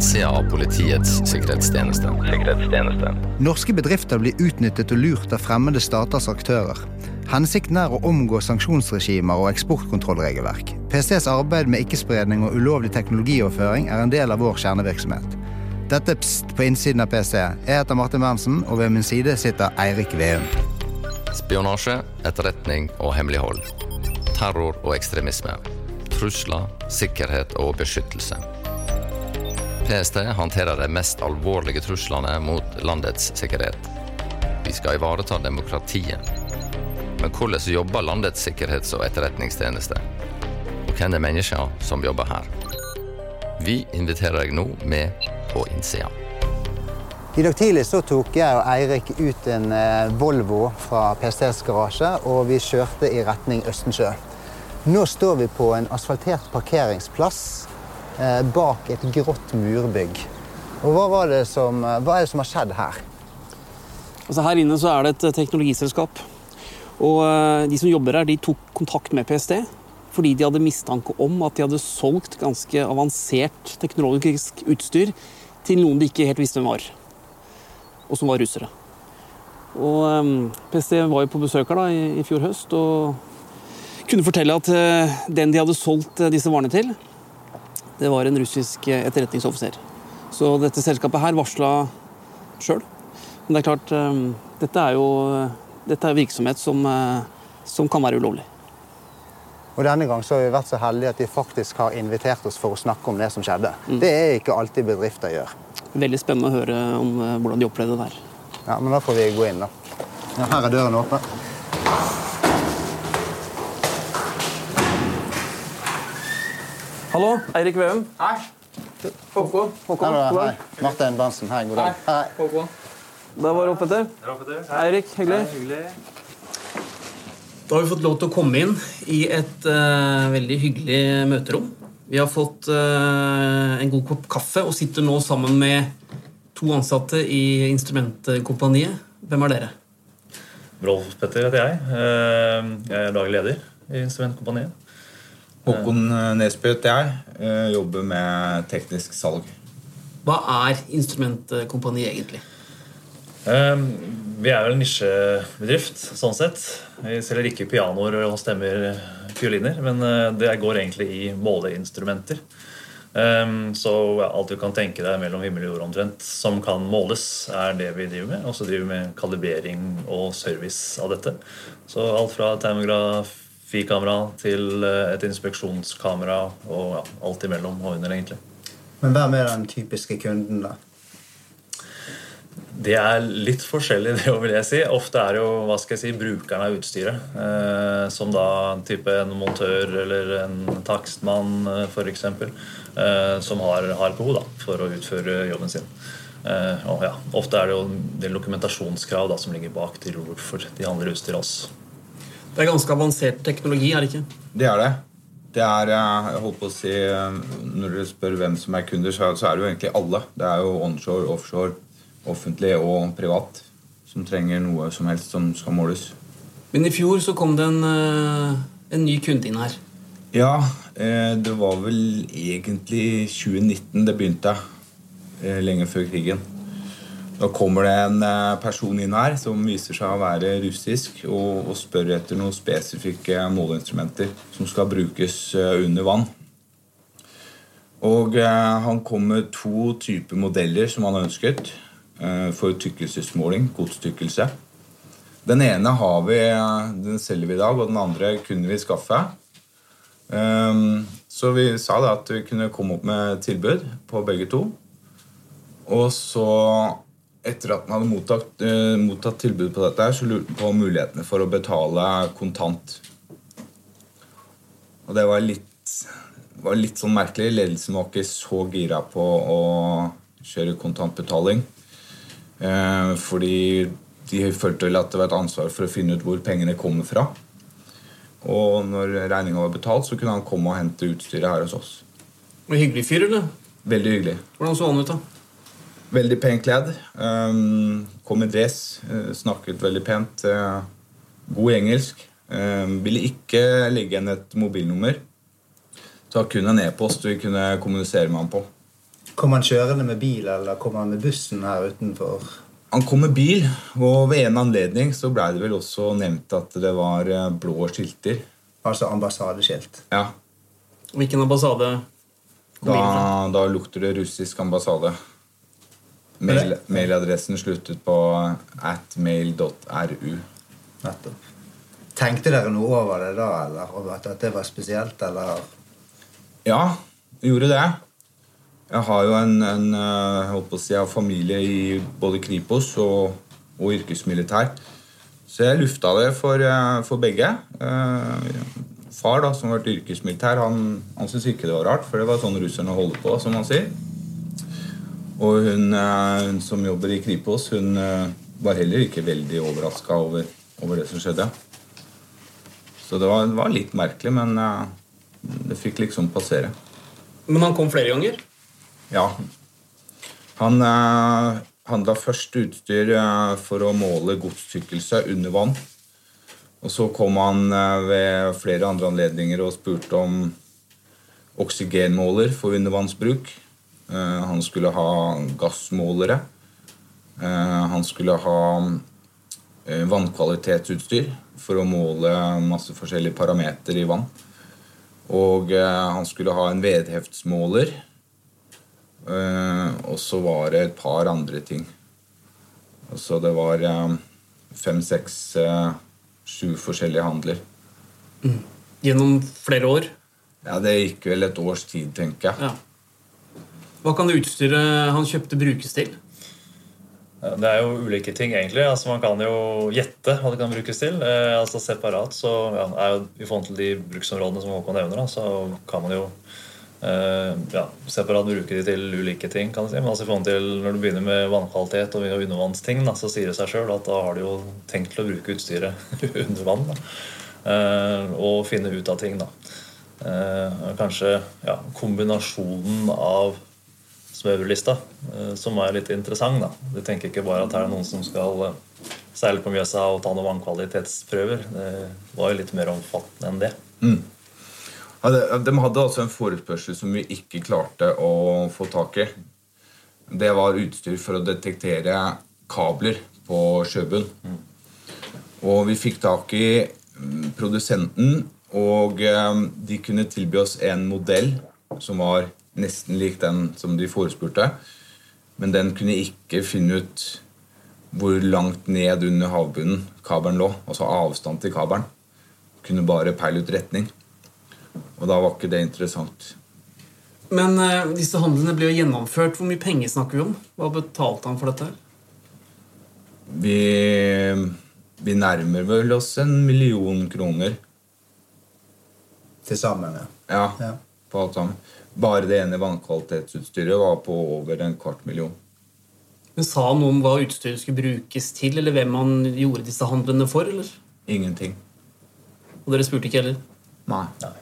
innsida av Politiets sikkerhetstjeneste. sikkerhetstjeneste. Norske bedrifter blir utnyttet og lurt av fremmede staters aktører. Hensikten er å omgå sanksjonsregimer og eksportkontrollregelverk. PSTs arbeid med ikke-spredning og ulovlig teknologioverføring er en del av vår kjernevirksomhet. Dette Pst på innsiden av PST. Jeg heter Martin Berntsen, og ved min side sitter Eirik Veum. Spionasje, etterretning og hemmelighold. Terror og ekstremisme. Trusler, sikkerhet og beskyttelse. PST håndterer de mest alvorlige truslene mot landets sikkerhet. Vi skal ivareta demokratiet men hvordan jobber landets sikkerhets- og etterretningstjeneste? Og hvem er menneskene som jobber her? Vi inviterer deg nå med på innsida. I dag tidlig så tok jeg og Eirik ut en eh, Volvo fra PSTs garasje, og vi kjørte i retning Østensjø. Nå står vi på en asfaltert parkeringsplass bak et grått murbygg. Og hva, som, hva, er det som har skjedd her? Altså her inne så er det et teknologiselskap og eh, De som jobber her, de tok kontakt med PST fordi de hadde mistanke om at de hadde solgt ganske avansert teknologisk utstyr til noen de ikke helt visste hvem var, og som var russere. Og eh, PST var jo på besøk her da, i, i, fjor høst og kunne fortelle at den de hadde solgt disse varene til, det var en russisk etterretningsoffiser. Så dette selskapet her varsla sjøl. Men det er klart, um, dette er jo dette er virksomhet som, eh, som kan være ulovlig. Og Denne gang så har vi vært så heldige at de faktisk har invitert oss for å snakke om det som skjedde. Mm. Det er ikke alltid bedrifter gjør. Veldig spennende å høre om eh, hvordan de opplevde det der. Ja, men Da får vi gå inn, da. Ja, her er døren åpen. Hallo, Eirik Veum. Hei. Håkon. Håkon. Hei, Martin Berntsen. Hei, god dag. Hei. Håkon. Da var det opp etter. Eirik, hyggelig. hyggelig. Da har vi fått lov til å komme inn i et uh, veldig hyggelig møterom. Vi har fått uh, en god kopp kaffe og sitter nå sammen med to ansatte i Instrumentkompaniet. Hvem er dere? Rolf Petter heter jeg. Uh, jeg er daglig leder i Instrumentkompaniet. Håkon Nesbø heter jeg. Jobber med teknisk salg. Hva er Instrumentkompaniet egentlig? Ehm, vi er vel en nisjebedrift sånn sett. Vi selger ikke pianoer og stemmer fioliner, men eh, det går egentlig i måleinstrumenter. Ehm, så alt du kan tenke deg mellom himmel og jord omtrent som kan måles, er det vi driver med. Og så driver vi med kalibrering og service av dette. Så alt fra termografikamera til eh, et inspeksjonskamera og ja, alt imellom og under, egentlig. Men hvem er den typiske kunden, da? Det er litt forskjellig, det vil jeg si. Ofte er det jo hva skal jeg si, brukeren av utstyret. Eh, som da type en montør eller en takstmann eh, f.eks. Eh, som har, har behov da, for å utføre jobben sin. Eh, og ja, Ofte er det jo det dokumentasjonskrav da, som ligger bak til hvorfor de handler utstyr hos Det er ganske avansert teknologi, er det ikke? Det er det. Det er, eh, jeg holdt på å si, eh, Når dere spør hvem som er kunder, så er det jo egentlig alle. Det er jo onshore, offshore offentlig og privat, som trenger noe som helst som skal måles. Men i fjor så kom det en, eh, en ny kunde inn her. Ja, det var vel egentlig 2019 det begynte. Lenge før krigen. Da kommer det en person inn her som viser seg å være russisk, og, og spør etter noen spesifikke måleinstrumenter som skal brukes under vann. Og Han kom med to typer modeller som han ønsket. Eh, for tykkelsesmåling, godstykkelse. Den ene har vi, den selger vi i dag, og den andre kunne vi skaffe. Ehm, så vi sa da at vi kunne komme opp med tilbud på begge to. Og så, etter at man hadde mottatt, eh, mottatt tilbud på dette, så lurte man på mulighetene for å betale kontant. Og det var litt, var litt sånn merkelig. Ledelsen var ikke så gira på å kjøre kontantbetaling. Eh, fordi de følte vel at det var et ansvar for å finne ut hvor pengene kommer fra. Og når regninga var betalt, så kunne han komme og hente utstyret her hos oss. Og Hyggelig fyr, eller? Veldig hyggelig. Hvordan så han ut, da? Veldig pent kledd. Um, kom i dress. Uh, snakket veldig pent. Uh, god engelsk. Um, ville ikke legge igjen et mobilnummer. Så kun en e-post vi kunne kommunisere med ham på. Kom han kjørende med bil, eller kom han med bussen her utenfor? Han kom med bil, og ved en anledning så blei det vel også nevnt at det var eh, blå skilter. Altså ambassadeskilt. Ja, Hvilken ambassade da, da lukter det russisk ambassade. Mail, mailadressen sluttet på atmail.ru. Nettopp. Tenkte dere noe over det da, eller over at det var spesielt, eller? Ja, gjorde det. Jeg har jo en, en eh, holdt på å si, jeg har familie i både Kripos og, og yrkesmilitær. Så jeg lufta det for, eh, for begge. Eh, Far, da, som har vært yrkesmilitær, han, han syntes ikke det var rart, for det var sånn russerne holder på, som man sier. Og hun, eh, hun som jobber i Kripos, hun eh, var heller ikke veldig overraska over, over det som skjedde. Så det var, var litt merkelig, men eh, det fikk liksom passere. Men han kom flere ganger? Ja. Han eh, handla først utstyr for å måle godstykkelse under vann. Og så kom han ved flere andre anledninger og spurte om oksygenmåler for undervannsbruk. Eh, han skulle ha gassmålere. Eh, han skulle ha eh, vannkvalitetsutstyr for å måle masse forskjellige parametere i vann. Og han skulle ha en vedheftsmåler. Og så var det et par andre ting. Så det var fem, seks, sju forskjellige handler. Gjennom flere år? Ja, Det gikk vel et års tid, tenker jeg. Ja. Hva kan utstyret han kjøpte, brukes til? Det er jo ulike ting, egentlig. Altså, man kan jo gjette hva det kan brukes til. Eh, altså Separat så ja, er jo i forhold til de bruksområdene som Håkon nevner, da, så kan man jo eh, ja, separat bruke de til ulike ting. kan jeg si. Men altså, i forhold til når du begynner med vannkvalitet og undervannsting, da, så sier det seg sjøl at da har du jo tenkt til å bruke utstyret under vann. Da. Eh, og finne ut av ting, da. Eh, kanskje ja, kombinasjonen av smørbrødlista, eh, som er litt interessant. da. Du tenker ikke bare at her er noen som skal eh, seile på Mjøsa og ta noen vannkvalitetsprøver. Det var jo litt mer omfattende enn det. Ja, de, de hadde altså en forespørsel som vi ikke klarte å få tak i. Det var utstyr for å detektere kabler på sjøbunn. Og vi fikk tak i mm, produsenten, og eh, de kunne tilby oss en modell som var nesten lik den som de forespurte. Men den kunne ikke finne ut hvor langt ned under havbunnen kabelen lå. Altså avstand til kabelen. Kunne bare peile ut retning. Og da var ikke det interessant. Men uh, disse handlene ble jo gjennomført. Hvor mye penger snakker vi om? Hva betalte han for dette? Vi, vi nærmer vel oss en million kroner. Til sammen, ja. Ja, Ja. på alt sammen. Bare det ene vannkvalitetsutstyret var på over en kvart million. Men Sa han noe om hva utstyret skulle brukes til, eller hvem han gjorde disse handlene for? eller? Ingenting. Og dere spurte ikke heller? Nei. Nei.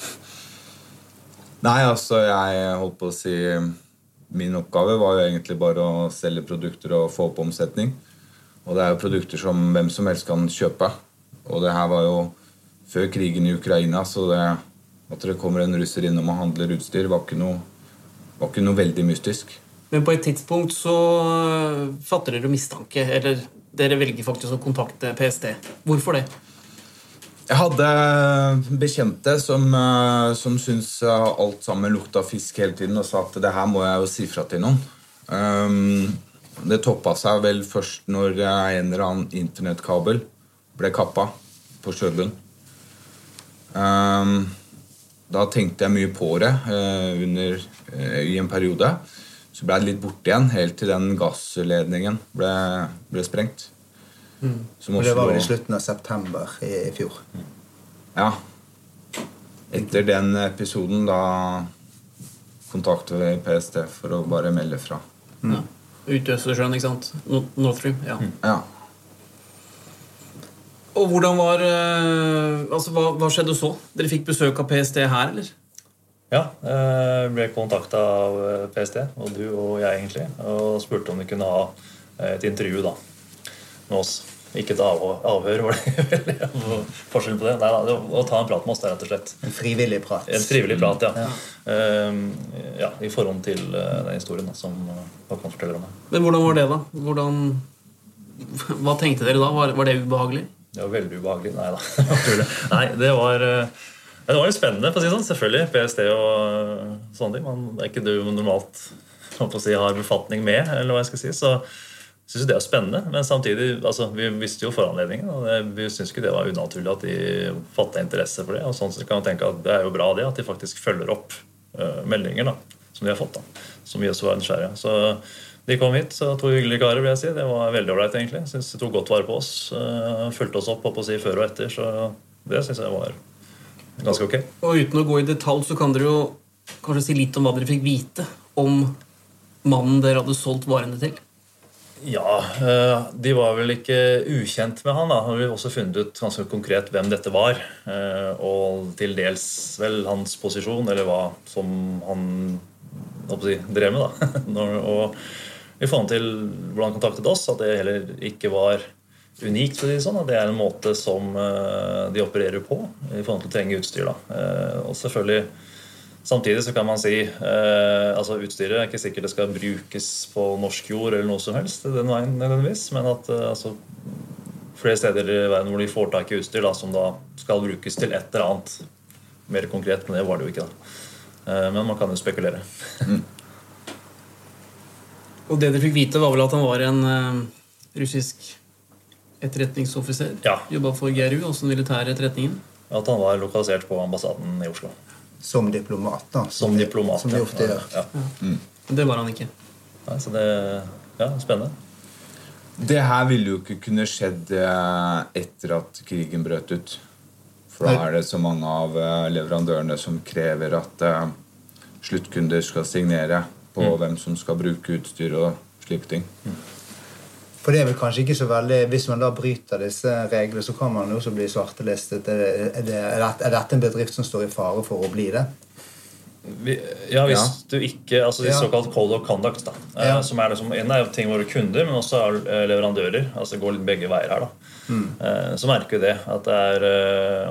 Nei, altså, jeg holdt på å si Min oppgave var jo egentlig bare å selge produkter og få opp omsetning. Og det er jo produkter som hvem som helst kan kjøpe. Og det her var jo før krigen i Ukraina, så det, at det kommer en russer innom og handler utstyr, var ikke noe, var ikke noe veldig mystisk. Men på et tidspunkt så øh, fatter dere mistanke, eller dere velger faktisk å kontakte PST. Hvorfor det? Jeg hadde bekjente som, eh, som syntes eh, alt sammen lukta fisk hele tiden og sa at det her må jeg jo si fra til noen. Um, det toppa seg vel først når en eller annen internettkabel ble kappa på sjøbunnen. Um, da tenkte jeg mye på det eh, under, eh, i en periode. Så ble det litt borte igjen, helt til den gassledningen ble, ble sprengt. Som Og det var vel i slutten av september i, i fjor. ja. Etter den episoden da kontaktet vi PST for å bare melde fra. Ja. Ute i Østersjøen, ikke sant? No- North Stream. Ja. Ja. Og hvordan var øh, Altså, hva, hva skjedde så? Dere fikk besøk av PST her, eller? Ja, jeg ble kontakta av eh, PST, og du og jeg egentlig, og spurte om de kunne ha eh, et intervju da, med oss. Ikke et avhør, var det vel forskjell på det? Nei, da, å ta en prat med oss, rett og slett. En frivillig prat. En frivillig prat, ja. ja, i forhold til den historien da, som Håkon forteller om. Men hvordan var det, da? Hvordan, hva tenkte dere da? Var, var det ubehagelig? Det var veldig ubehagelig. Nei da. Nei, det var, det var litt spennende, for å si sånn. Selvfølgelig. PST og sånne ting. Man, det er ikke du normalt si, har befatning med, eller hva jeg skal si. Så syns det er spennende. Men samtidig, altså, vi visste jo foranledningen. Og det, vi syns ikke det var unaturlig at de fatta interesse for det. Og sånn så kan man tenke at Det er jo bra det, at de faktisk følger opp uh, meldinger da, som de har fått. da, Som vi også var nysgjerrige. Så de kom hit, så to hyggelige karer. vil jeg si. Det var veldig ålreit, egentlig. Synes de tok godt vare på oss. Uh, fulgte oss opp på å si, før og etter. Så det syns jeg var ganske ok. Og uten å gå i detalj, så kan dere jo kanskje si litt om hva dere fikk vite om mannen dere hadde solgt varene til? Ja, eh, de var vel ikke ukjent med han. da. Han hadde også funnet ut ganske konkret hvem dette var. Eh, og til dels vel hans posisjon, eller hva som han si, drev med. da. Og i forhold til hvordan han kontaktet oss, at det heller ikke var unikt. for det sånn, at Det er en måte som eh, de opererer på i forhold til å trenge utstyr. da. Og selvfølgelig Samtidig så kan man si eh, altså utstyret er ikke sikkert det skal brukes på norsk jord eller noe som helst, den veien nødvendigvis, men at eh, altså, flere steder i verden hvor de får tak i utstyr da, som da skal brukes til et eller annet mer konkret, men det var det jo ikke. da. Eh, men man kan jo spekulere. Og det dere fikk vite, var vel at han var en uh, russisk etterretningsoffiser? Ja. Jobba for GRU, altså den militære etterretningen? At han var lokalisert på ambassaden i Oslo. Som diplomat, da. Som, som diplomat, som de ofte gjør. Ja. Mm. Det var han ikke. Nei, så det Ja, spennende. Det her ville jo ikke kunne skjedd eh, etter at krigen brøt ut. For da er det så mange av eh, leverandørene som krever at sluttkunder skal signere på mm. hvem som skal bruke utstyr og slike ting. Mm. For det er vel kanskje ikke så veldig Hvis man da bryter disse reglene, så kan man jo også bli svartelistet. Er, det, er, dette en bedrift som står i fare for å bli det? Ja, hvis ja. du ikke Altså de ja. såkalt code of conduct. da ja. eh, Som er liksom, En er ting våre kunder, men også er eh, leverandører. Altså det går begge veier her. da mm. eh, Så merker vi det. At det er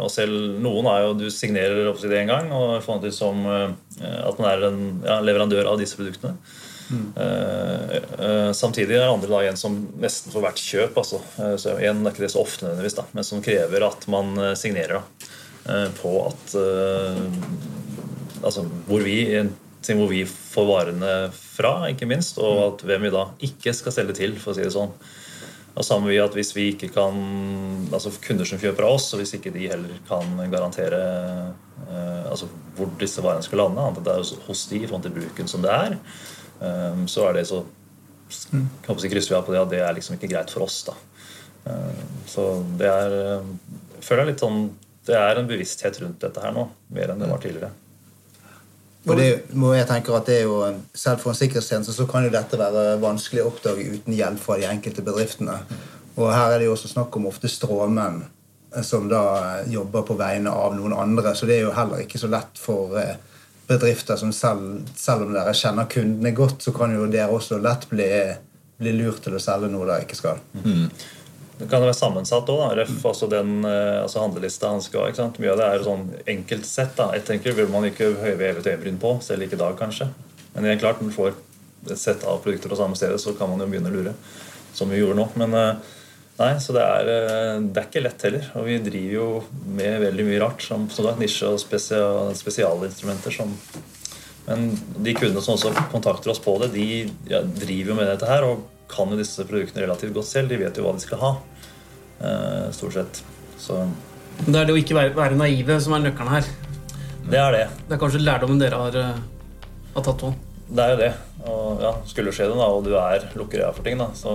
Og selv noen er jo Du signerer opp til det en gang, og får det som eh, at man er en leverandør av disse produktene. Uh, samtidig er det andre da en som nesten får hvert kjøp altså, så En er ikke det så ofte nødvendigvis, da, men som krever at man signerer da, på at Altså hvor vi, hvor vi får varene fra, ikke minst, og at hvem vi da ikke skal selge til, for å si det sånn. Og sammen med at Hvis vi ikke kan, altså kunder som kjøper av oss, og hvis ikke de heller kan garantere altså hvor disse varene skal lande, annet det er hos de i forhold til bruken som det er, Ehm, så er det så kan si, krysser vi av på det at det er liksom ikke greit for oss. da. Ehm, så det er ehm, jeg føler jeg litt sånn, det er en bevissthet rundt dette her nå, mer enn det var tidligere. Og det må jeg tenke at det er jo, Selv for en sikkerhetstjeneste så kan jo dette være vanskelig å oppdage uten hjelp fra de enkelte bedriftene. Og her er det jo også snakk om ofte stråmenn eh, som da eh, jobber på vegne av noen andre. Så det er jo heller ikke så lett for eh, bedrifter som selv, selv om dere kjenner kundene godt, så kan jo dere også lett bli, bli lurt til å selge noe dere ikke skal. Mm. Det kan være sammensatt òg. Ref, altså den eh, altså handlelista han skal ha. Mye av det er sånn enkelt sett. da. Jeg tenker vil man ikke høyve et øyebryn på, selv ikke i dag, kanskje. Men det er klart, når du får et sett av produkter på samme stedet, så kan man jo begynne å lure. Som vi gjorde nå. Men uh, Nei, så det er, eh, det er, ikke lett heller. Og vi driver jo med veldig mye rart. Som, som nisje- og spesial, spesialinstrumenter. Som, men de kundene som også kontakter oss på det, de ja, driver jo med dette her og kan jo disse produktene relativt godt selv. De vet jo hva de skal ha. Eh, stort sett. Så. Det er det å ikke være, være, naive som er nøkkelen her. Det er det. Det er kanskje lærdommen dere har, eh, har tatt på. Det er jo det. Og ja, skulle skje det, da, og du er lukker øya for ting, da, så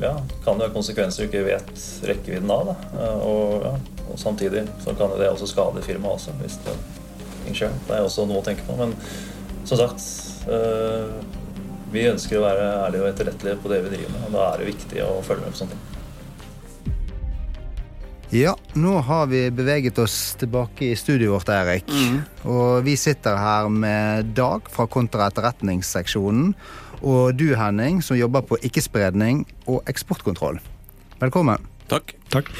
ja, kan det være konsekvenser du ikke vet rekkevidden av. Da. og, ja, og, samtidig så kan det også skade firmaet også, hvis det, ting skjer. Det er også noe å tenke på. Men som sagt, øh, vi ønsker å være ærlige og etterrettelige på det vi driver med. Og da er det viktig å følge med på sånne ting. Ja, nå har vi beveget oss tilbake i studioet vårt, Erik. Mm. Og vi sitter her med Dag fra kontraetterretningsseksjonen og du, Henning, som jobber på ikke-spredning og eksportkontroll. Velkommen. Takk. Takk.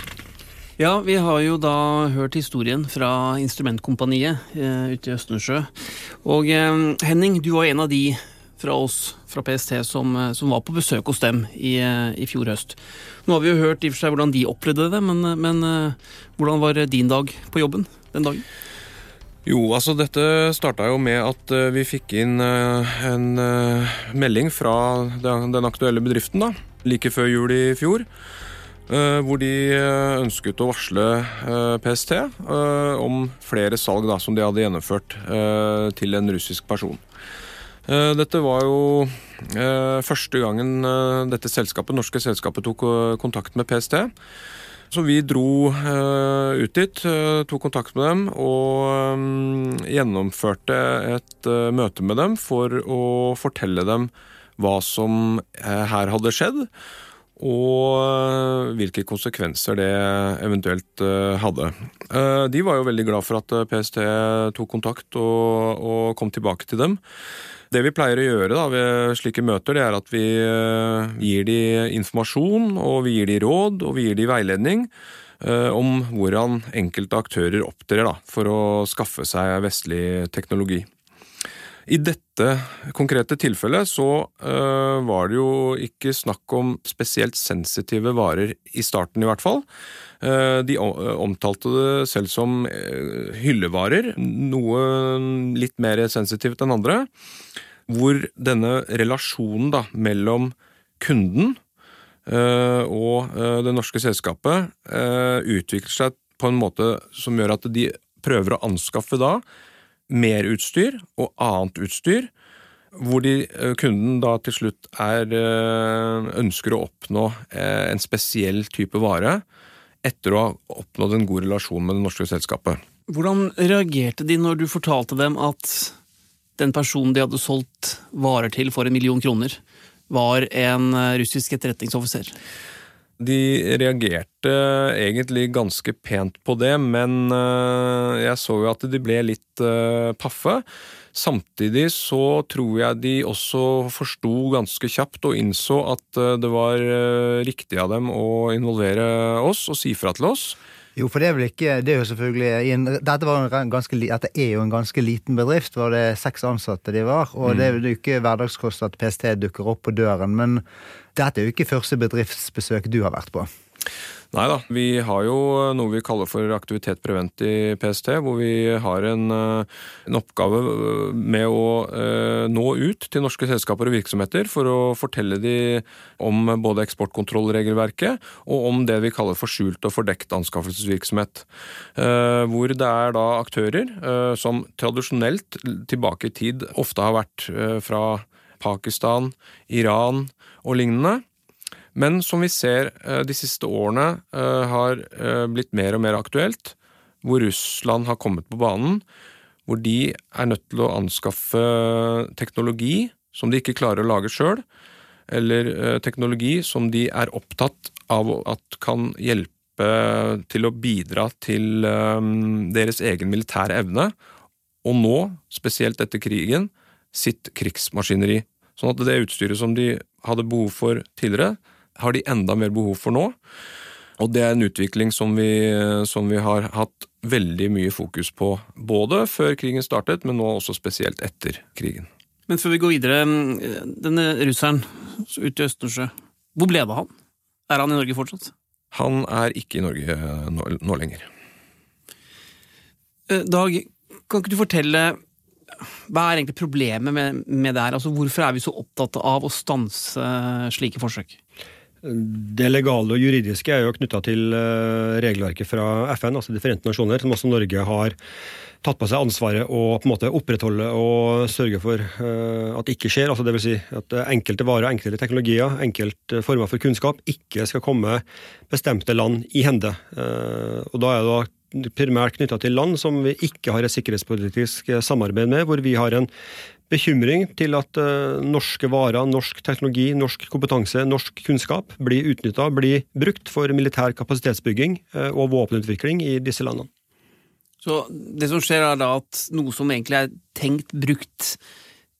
Ja, vi har jo da hørt historien fra Instrumentkompaniet eh, ute i Østensjø. Og eh, Henning, du var en av de fra oss fra PST som, eh, som var på besøk hos dem i, eh, i, fjor høst. Nå har vi jo hørt i og for seg hvordan de opplevde det, men, eh, men hvordan var din dag på jobben den dagen? Jo, altså dette starta jo med at vi fikk inn en melding fra den, aktuelle bedriften da, like før jul i fjor. hvor de ønsket å varsle PST om flere salg da, som de hadde gjennomført til en russisk person. Dette var jo første gangen dette selskapet, norske selskapet tok kontakt med PST. Så vi dro ut dit, tok kontakt med dem og gjennomførte et møte med dem for å fortelle dem hva som her hadde skjedd, og hvilke konsekvenser det eventuelt hadde. De var jo veldig glad for at PST tok kontakt og, og kom tilbake til dem. Det vi pleier å gjøre da, ved slike møter, det er at vi eh, gir de informasjon, og vi gir de råd, og vi gir de veiledning eh, om hvordan enkelte aktører opptrer da, for å skaffe seg vestlig teknologi. I dette konkrete tilfellet så uh, var det jo ikke snakk om spesielt sensitive varer i starten, i hvert fall. Uh, de omtalte det selv som uh, hyllevarer, noe litt mer sensitivt enn andre hvor denne relasjonen da, mellom kunden og det norske selskapet utvikler seg på en måte som gjør at de prøver å anskaffe da mer utstyr og annet utstyr, hvor de, kunden da til slutt er, ønsker å oppnå en spesiell type vare etter å ha oppnådd en god relasjon med det norske selskapet. Hvordan reagerte de når du fortalte dem at den personen de hadde solgt varer til for en million kroner, var en eh, russisk etterretningsoffiser. De reagerte egentlig ganske pent på det, men eh, jeg så jo at de ble litt eh, paffe. Samtidig så tror jeg de også forsto ganske kjapt og innså at det var riktig av dem å involvere oss og si fra til oss. Jo, for det er vel ikke Det er jo selvfølgelig en, dette, ganske, dette, er jo en ganske liten bedrift. Var det seks ansatte de var? Og mm. det er jo ikke hverdagskost at PST dukker opp på døren. Men dette er jo ikke første bedriftsbesøk du har vært på. Nei da, vi har jo noe vi kaller for aktivitet prevent i PST, hvor vi har en, eh, en oppgave med å eh, nå ut til norske selskaper og virksomheter for å fortelle de om både eksportkontrollregelverket og om det vi kaller for skjult og fordekt anskaffelsesvirksomhet. Eh, hvor det er da aktører som tradisjonelt tilbake i tid ofte har vært fra Pakistan, Iran og lignende men som vi ser eh, de siste årene eh, har eh, blitt mer og mer aktuelt, hvor Russland har kommet på banen, hvor de er nødt til å anskaffe teknologi som de ikke klarer å lage sjøl, eller teknologi som de er opptatt av at kan hjelpe til å bidra til deres egen militære evne, og nå, spesielt etter krigen, sitt krigsmaskineri. Sånn at det utstyret som de hadde behov for tidligere, har de enda mer behov for nå. Og det er en utvikling som vi, som vi har hatt veldig mye fokus på, både før krigen startet, men nå også spesielt etter krigen. Men før vi går videre, denne russeren ute i Østersjø, hvor ble det av han? Er han i Norge fortsatt? Han er ikke i Norge nå, nå lenger. Eh, Dag, kan ikke du fortelle hva er egentlig problemet med, med det her? Altså, hvorfor er vi så opptatt av å stanse slike forsøk? Det legale og juridiske er jo knytta til eh, regelverket fra FN, altså De forente nasjoner, som også Norge har tatt på seg ansvaret å på en måte opprettholde og sørge for eh, at det ikke skjer. altså Dvs. Si at enkelte varer, enkelte teknologier, enkelte former for kunnskap ikke skal komme bestemte land i hende. Eh, og Da er det da primært knytta til land som vi ikke har et sikkerhetspolitisk samarbeid med, hvor vi har en bekymring til at uh, norske varer, norsk teknologi, norsk kompetanse, norsk kunnskap blir utnytta, blir brukt for militær kapasitetsbygging uh, og våpenutvikling i disse landene. Så det som skjer, er da at noe som egentlig er tenkt brukt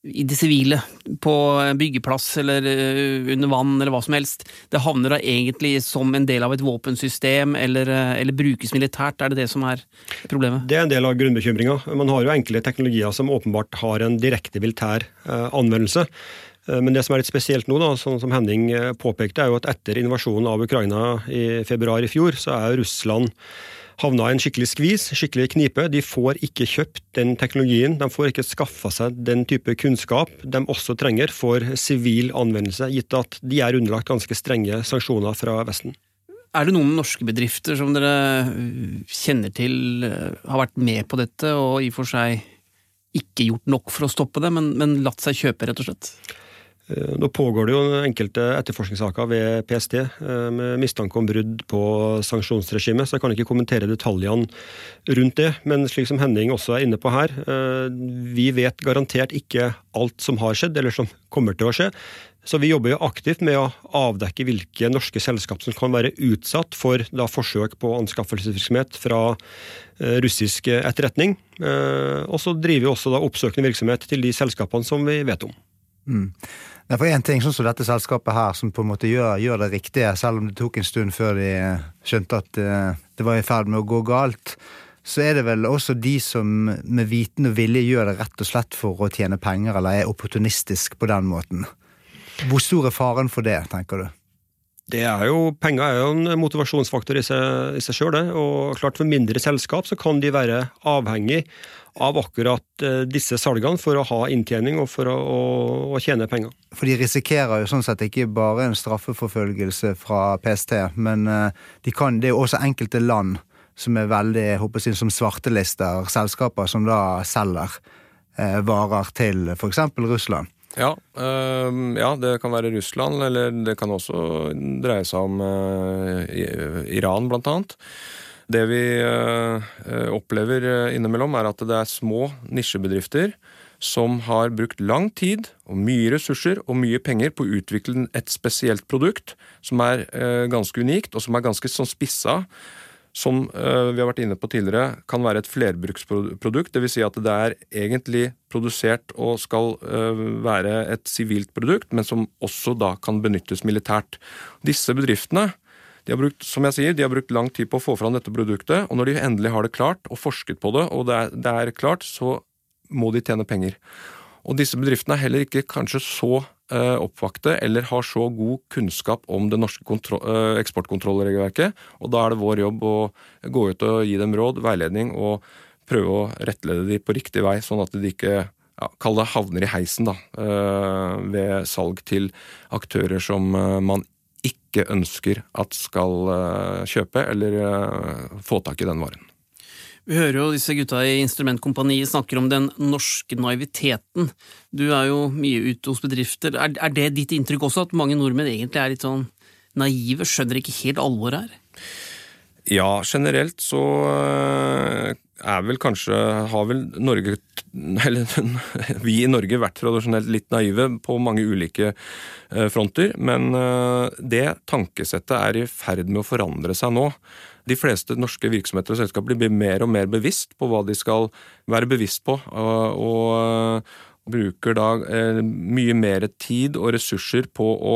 i det sivile, på byggeplass eller eh, under vann eller hva som helst, det havner da egentlig som en del av et våpensystem eller, eh, eller brukes militært? Er det det som er problemet? Det er en del av grunnbekymringa. Man har jo enkle teknologier som åpenbart har en direkte militær eh, anvendelse. Men det som er litt spesielt nå, da, sånn som Henning påpekte, er jo at etter invasjonen av Ukraina i februar i fjor, så er Russland havna i en skikkelig skvis, skikkelig knipe. De får ikke kjøpt den teknologien, de får ikke skaffa seg den type kunnskap de også trenger for sivil anvendelse, gitt at de er underlagt ganske strenge sanksjoner fra Vesten. Er det noen norske bedrifter som dere kjenner til øh, har vært med på dette, og i og for seg ikke gjort nok for å stoppe det, men, men latt seg kjøpe, rett og slett? Eh, nå pågår det jo enkelte etterforskningssaker ved PST eh, med mistanke om brudd på sanksjonsregimet, så jeg kan ikke kommentere detaljene rundt det. Men slik som Henning også er inne på her, eh, vi vet garantert ikke alt som har skjedd, eller som kommer til å skje. Så vi jobber jo aktivt med å avdekke hvilke norske selskap som kan være utsatt for forsøk på anskaffelsesvirksomhet fra russisk etterretning. Og så driver vi også oppsøkende virksomhet til de selskapene som vi vet om. Mm. Det er for én ting, sånn som dette selskapet her, som på en måte gjør, gjør, det riktige, selv om det tok en stund før de eh, skjønte at eh, det var i ferd med å gå galt, så er det vel også de som med viten og vilje gjør det rett og slett for å tjene penger, eller er opportunistisk på den måten. Hvor stor er faren for det, tenker du? Det er jo, Penger er jo en motivasjonsfaktor i seg, seg det. Og klart for mindre selskap så kan de være avhengig av akkurat eh, disse salgene for å ha inntjening og for å, å, å, tjene penger. For de risikerer jo sånn sett ikke bare en straffeforfølgelse fra PST, men eh, de kan, det er jo også enkelte land som er veldig jeg håper jeg, som svartelister selskaper som da selger eh, varer til f.eks. Russland. Ja, øh, ja, det kan være Russland, eller det kan også dreie seg om øh, Iran, blant annet. Det vi øh, opplever innimellom, er at det er små nisjebedrifter som har brukt lang tid og mye ressurser og mye penger på å utvikle et spesielt produkt som er ganske unikt, og som er ganske sånn spissa som vi har vært inne på tidligere, kan være et flerbruksprodukt. Dvs. Si at det er egentlig produsert og skal være et sivilt produkt, men som også da kan benyttes militært. Disse bedriftene de har brukt som jeg sier, de har brukt lang tid på å få fram dette produktet, og når de endelig har det klart, og forsket på det, og det er, det er klart, så må de tjene penger. Og disse bedriftene er heller ikke kanskje så Eh, oppvakte eller har så god kunnskap om det norske eh, eksportkontrollregelverket. Og da er det vår jobb å gå ut og gi dem råd, veiledning og prøve å rettlede dem på riktig vei, sånn at de ikke ja, kall det havner i heisen da, eh, ved salg til aktører som man ikke ønsker at skal kjøpe eller få tak i den varen. Vi hører jo disse gutta i Instrumentkompaniet snakker om den norske naiviteten. Du er jo mye ute hos bedrifter. Er, er det ditt inntrykk også, at mange nordmenn egentlig er litt sånn naive, skjønner ikke helt alvoret her? Ja, generelt så eh, er vel kanskje Har vel Norge Eller vi i Norge vært tradisjonelt litt naive på mange ulike eh, fronter, men eh, det tankesettet er i ferd med å forandre seg nå. De fleste norske virksomheter og selskaper blir mer og mer bevisst på hva de skal være bevisst på, og, bruker da mye mer tid og ressurser på å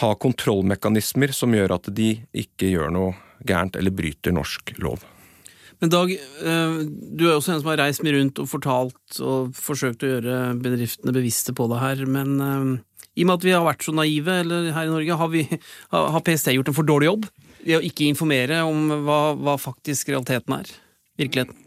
ha kontrollmekanismer som gjør at de ikke gjør noe gærent eller bryter norsk lov. Men Dag, eh, du er også en som har reist mye rundt og fortalt og forsøkt å gjøre bedriftene bevisste på det her. Men eh, i og med at vi har vært så naive her i Norge, har, vi, har PST gjort en for dårlig jobb? ved å ikke informere om hva, hva faktisk realiteten er? Virkeligheten?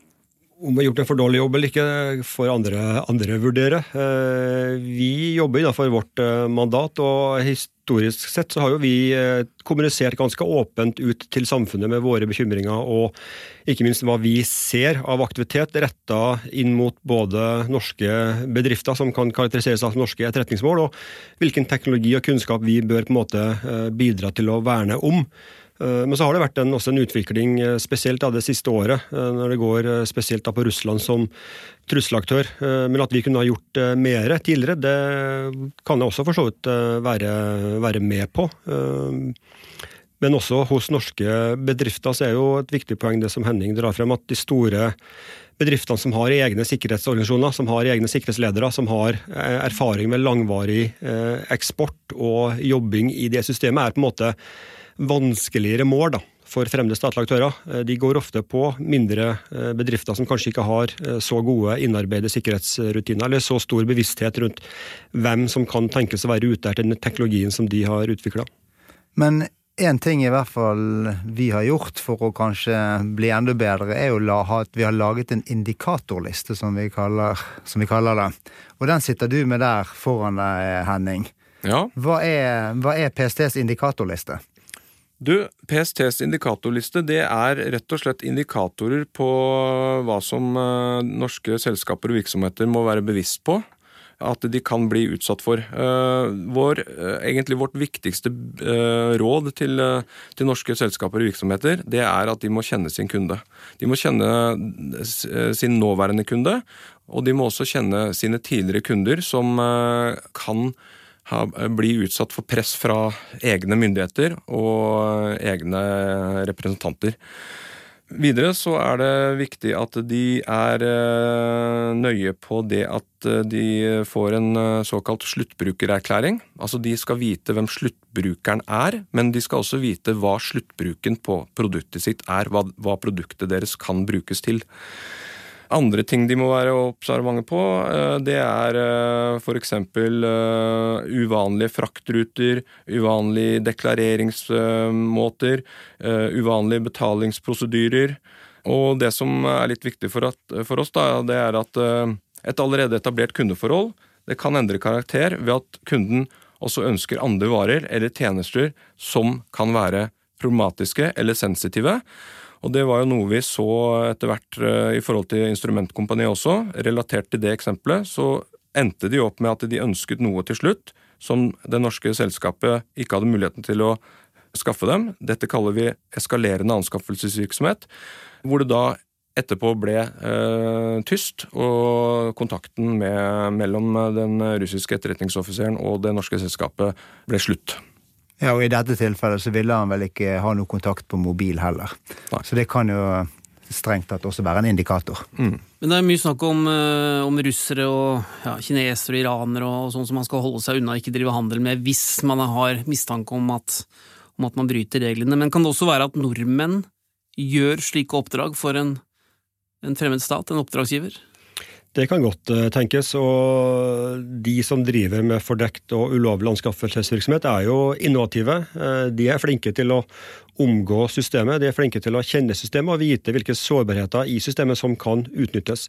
Om vi har gjort en for dårlig jobb eller ikke, får andre, andre vurdere. Eh, vi jobber innenfor vårt mandat, og historisk sett så har jo vi eh, kommunisert ganske åpent ut til samfunnet med våre bekymringer, og ikke minst hva vi ser av aktivitet retta inn mot både norske bedrifter, som kan karakteriseres som norske etterretningsmål, og hvilken teknologi og kunnskap vi bør på en måte bidra til å verne om. Eh, men så har det vært en, også en utvikling, eh, spesielt det siste året, eh, når det går spesielt på Russland som trusselaktør. Men at vi kunne ha gjort mer tidligere, det kan jeg også for så vidt være, være med på. Men også hos norske bedrifter så er jo et viktig poeng det som Henning drar frem, at de store bedriftene som har egne sikkerhetsorganisasjoner, som har egne sikkerhetsledere, som har erfaring med langvarig eksport og jobbing i det systemet, er på en måte vanskeligere mål da, for fremmede statlige aktører. Eh, de går ofte på mindre bedrifter som kanskje ikke har så gode innarbeidede sikkerhetsrutiner, eller så stor bevissthet rundt hvem som kan tenkes å være ute etter den teknologien som de har utvikla. Men en ting i hvert fall vi har gjort for å kanskje bli enda bedre, er jo at vi har laget en indikatorliste, som vi, kaller, som vi kaller det. Og den sitter du med der foran deg, Henning. Ja. Hva er, hva er PSTs indikatorliste? Du, PSTs indikatorliste det er rett og slett indikatorer på hva som eh, norske selskaper og virksomheter må være bevisst på at de kan bli utsatt for. Eh, vår, eh, egentlig vårt viktigste eh, råd til, til, norske selskaper og virksomheter, det er at de må kjenne sin kunde. De må kjenne sin nåværende kunde, og de må også kjenne sine tidligere kunder som kan bli utsatt for press fra egne myndigheter og egne representanter. Videre så er det viktig at de er eh, nøye på det at eh, de får en eh, såkalt sluttbrukererklæring. Altså de skal vite hvem sluttbrukeren er, men de skal også vite hva sluttbruken på produktet sitt er. Hva produktet deres kan brukes til. Andre ting de må være observante på, eh, det er eh, f.eks. Eh, uvanlige fraktruter, uvanlige deklareringsmåter, uvanlige betalingsprosedyrer. Og det som er litt viktig for, at, for oss, da, det er at et allerede etablert kundeforhold det kan endre karakter ved at kunden også ønsker andre varer eller tjenester som kan være problematiske eller sensitive. Og det var jo noe vi så etter hvert eh, i forhold til Instrumentkompaniet også. Relatert til det eksempelet så endte de opp med at de ønsket noe til slutt som det norske selskapet ikke hadde muligheten til å skaffe dem. Dette kaller vi eskalerende anskaffelsesvirksomhet, hvor det da etterpå ble eh, tyst, og kontakten med, mellom den russiske etterretningsoffiseren og det norske selskapet ble slutt. Ja, og I dette tilfellet så ville han vel ikke ha noe kontakt på mobil heller. Nei. Så det kan jo strengt tatt også være en indikator. Mm. Men det er mye snakk om, uh, om russere og ja, kinesere og iranere og sånn som man skal holde seg unna og ikke drive handel med hvis man har mistanke om at, om at man bryter reglene. Men kan det også være at nordmenn gjør slike oppdrag for en, en fremmed stat, en oppdragsgiver? Det kan godt uh, tenkes. Og de som driver med fordekt og ulovlig anskaffelsesvirksomhet, er jo innovative. Uh, de er flinke til å omgå systemet, de er flinke til å kjenne systemet og vite hvilke sårbarheter i systemet som kan utnyttes.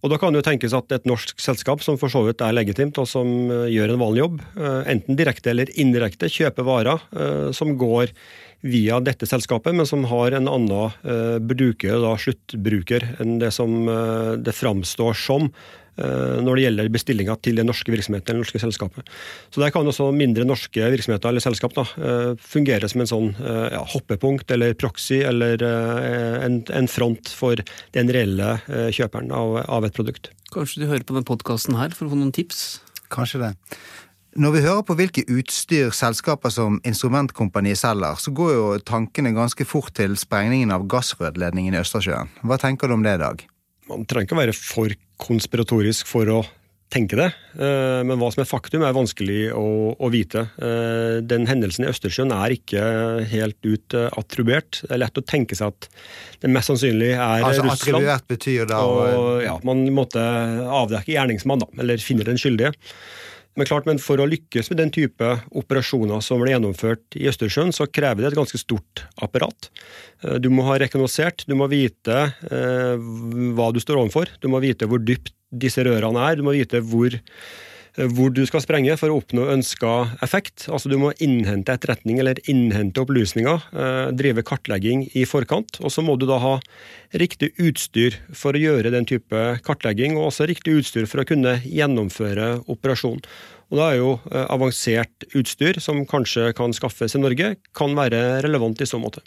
Og Da kan det jo tenkes at et norsk selskap som for så vidt er legitimt, og som uh, gjør en vanlig jobb, enten direkte eller indirekte kjøper varer som går via dette selskapet, men som har en annen uh, bruker, da, sluttbruker, enn det som uh, det framstår som uh, når det gjelder bestillinga til den norske virksomheten eller norske selskapet. Så Der kan også mindre norske virksomheter eller selskap da, fungere som en sånn ja, hoppepunkt eller proxy eller en, en, front for den reelle kjøperen av, av et produkt. Kanskje du hører på denne podkasten her for å få noen tips? Kanskje det. Når vi hører på hvilke utstyr selskaper som Instrumentkompaniet selger, så går jo tankene ganske fort til sprengningen av gassrørledningen i Østersjøen. Hva tenker du om det, Dag? Man trenger ikke å være for konspiratorisk for å tenke det, eh, men hva som er faktum, er vanskelig å, å vite. Eh, den hendelsen i Østersjøen er ikke helt ut eh, attribuert. Det er lett å tenke seg at det mest sannsynlig er altså, Russland. Attribuert betyr da og, ja, Man måtte avdekke gjerningsmann, da, eller finne den skyldige. Men klart, men for å lykkes med den type operasjoner som ble gjennomført i Østersjøen, så krever det et ganske stort apparat. Eh, du må ha rekognosert, du må vite eh, hva du står overfor, du må vite hvor dypt disse rørene er, du må vite hvor hvor du skal sprenge for å oppnå ønska effekt. Altså Du må innhente etterretning eller innhente opplysninger, eh, drive kartlegging i forkant. Og så må du da ha riktig utstyr for å gjøre den type kartlegging, og også riktig utstyr for å kunne gjennomføre operasjonen. Og da er jo eh, avansert utstyr, som kanskje kan skaffes i Norge, kan være relevant i så måte.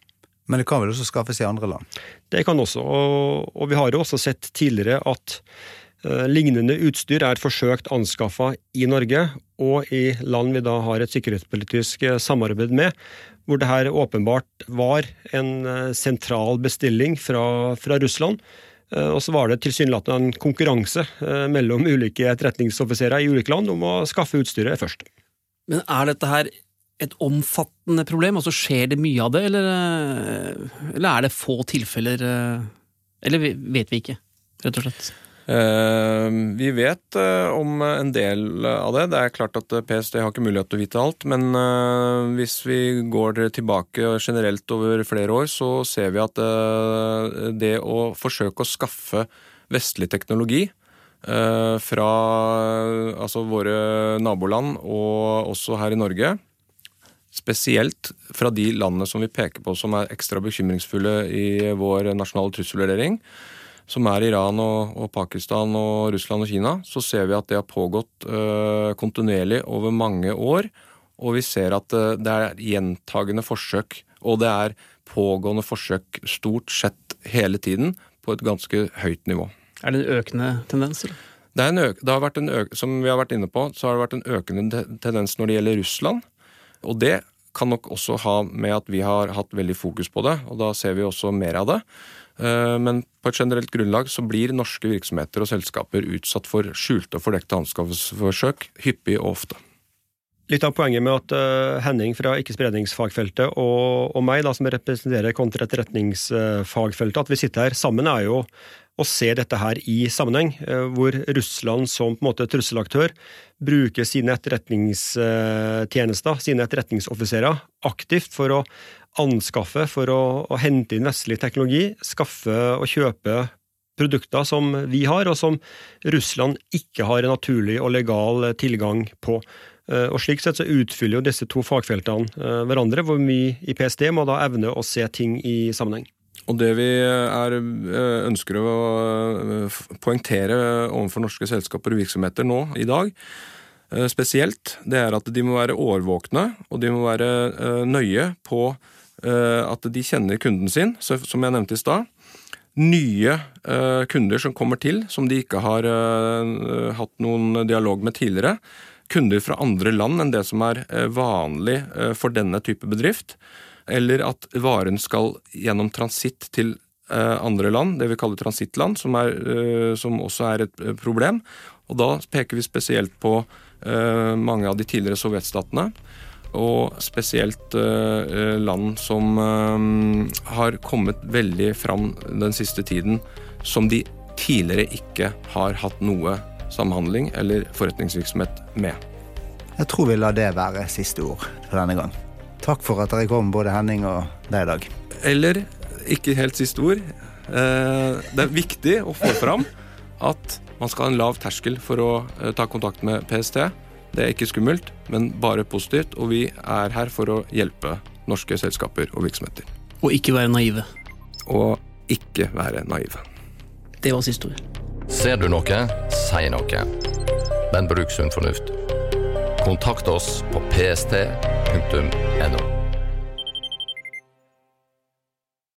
Men det kan vel også skaffes i andre land? Det kan også, og, og vi har jo også sett tidligere at Eh, lignende utstyr er forsøkt anskaffa i Norge og i land vi da har et sikkerhetspolitisk eh, samarbeid med, hvor det her åpenbart var en sentral bestilling fra, fra Russland. Og så var det tilsynelatende en konkurranse mellom ulike etterretningsoffiserer i ulike land om å skaffe utstyret først. Men er dette her et omfattende problem? Altså Skjer det mye av det, eller, eller er det få tilfeller? Eller vet vi ikke, rett og slett? Uh, vi vet uh, om en del av det. Det er klart at PST har ikke mulighet til å vite alt. Men hvis vi går tilbake generelt over flere år, så ser vi at det å forsøke å skaffe vestlig teknologi fra altså våre naboland og også her i Norge Spesielt fra de landene som vi peker på som er ekstra bekymringsfulle i vår nasjonale trusselvurdering, som er Iran og, og, Pakistan og Russland og Kina, så ser vi at det har pågått øh, kontinuerlig over mange år. Og vi ser at øh, det er gjentagende forsøk, og det er pågående forsøk stort sett hele tiden på et ganske høyt nivå. Er det en økende tendens? Eller? Det, det, har vært en øk, som vi har vært inne på, så har det vært en økende tendens når det gjelder Russland. Og det kan nok også ha med at vi har hatt veldig fokus på det, og da ser vi også mer av det. Eh, men på et generelt grunnlag så blir norske virksomheter og selskaper utsatt for skjulte og fordekte anskaffelsesforsøk hyppig og ofte. Litt av poenget med at uh, Henning fra ikke-spredningsfagfeltet og, og, meg, da, som representerer kontraetterretningsfagfeltet, at vi sitter her sammen, er jo å se dette her i sammenheng, uh, hvor Russland som på en måte trusselaktør bruker sine etterretningstjenester, sine etterretningsoffiserer, aktivt for å anskaffe, for å, å hente inn vestlig teknologi, skaffe og kjøpe produkter som vi har, og som Russland ikke har en naturlig og legal tilgang på. Eh, og Slik sett så utfyller jo disse to fagfeltene eh, hverandre, hvor vi i PST må da evne å se ting i sammenheng. Og det vi er, eh, ønsker å poengtere overfor norske selskaper og virksomheter nå i dag, spesielt, det er at de må være årvåkne, og de må være nøye på Eh, at de kjenner kunden sin, som jeg nevnte i stad. Nye eh, kunder som kommer til, som de ikke har eh, hatt noen dialog med tidligere. Kunder fra andre land enn det som er vanlig for denne type bedrift. Eller at varen skal gjennom transitt til andre land, det vi kaller transittland, som, som også er et problem. Og da peker vi spesielt på mange av de tidligere sovjetstatene og spesielt uh, land som uh, har kommet veldig fram den siste tiden, som de tidligere ikke har hatt noe samhandling eller forretningsvirksomhet med. Jeg tror vi lar det være siste ord for denne gang. Takk for at dere kom, både Henning og deg i dag. Eller ikke helt siste ord. Uh, det er viktig å få fram at man skal ha en lav terskel for å ta kontakt med PST. Det er ikke skummelt, men bare positivt, og vi er her for å hjelpe norske selskaper og virksomheter. Og ikke være naive. Og ikke være naive. Det var siste ord. Ser du noe, si noe. Men bruk sunn fornuft. Kontakt oss på pst.no.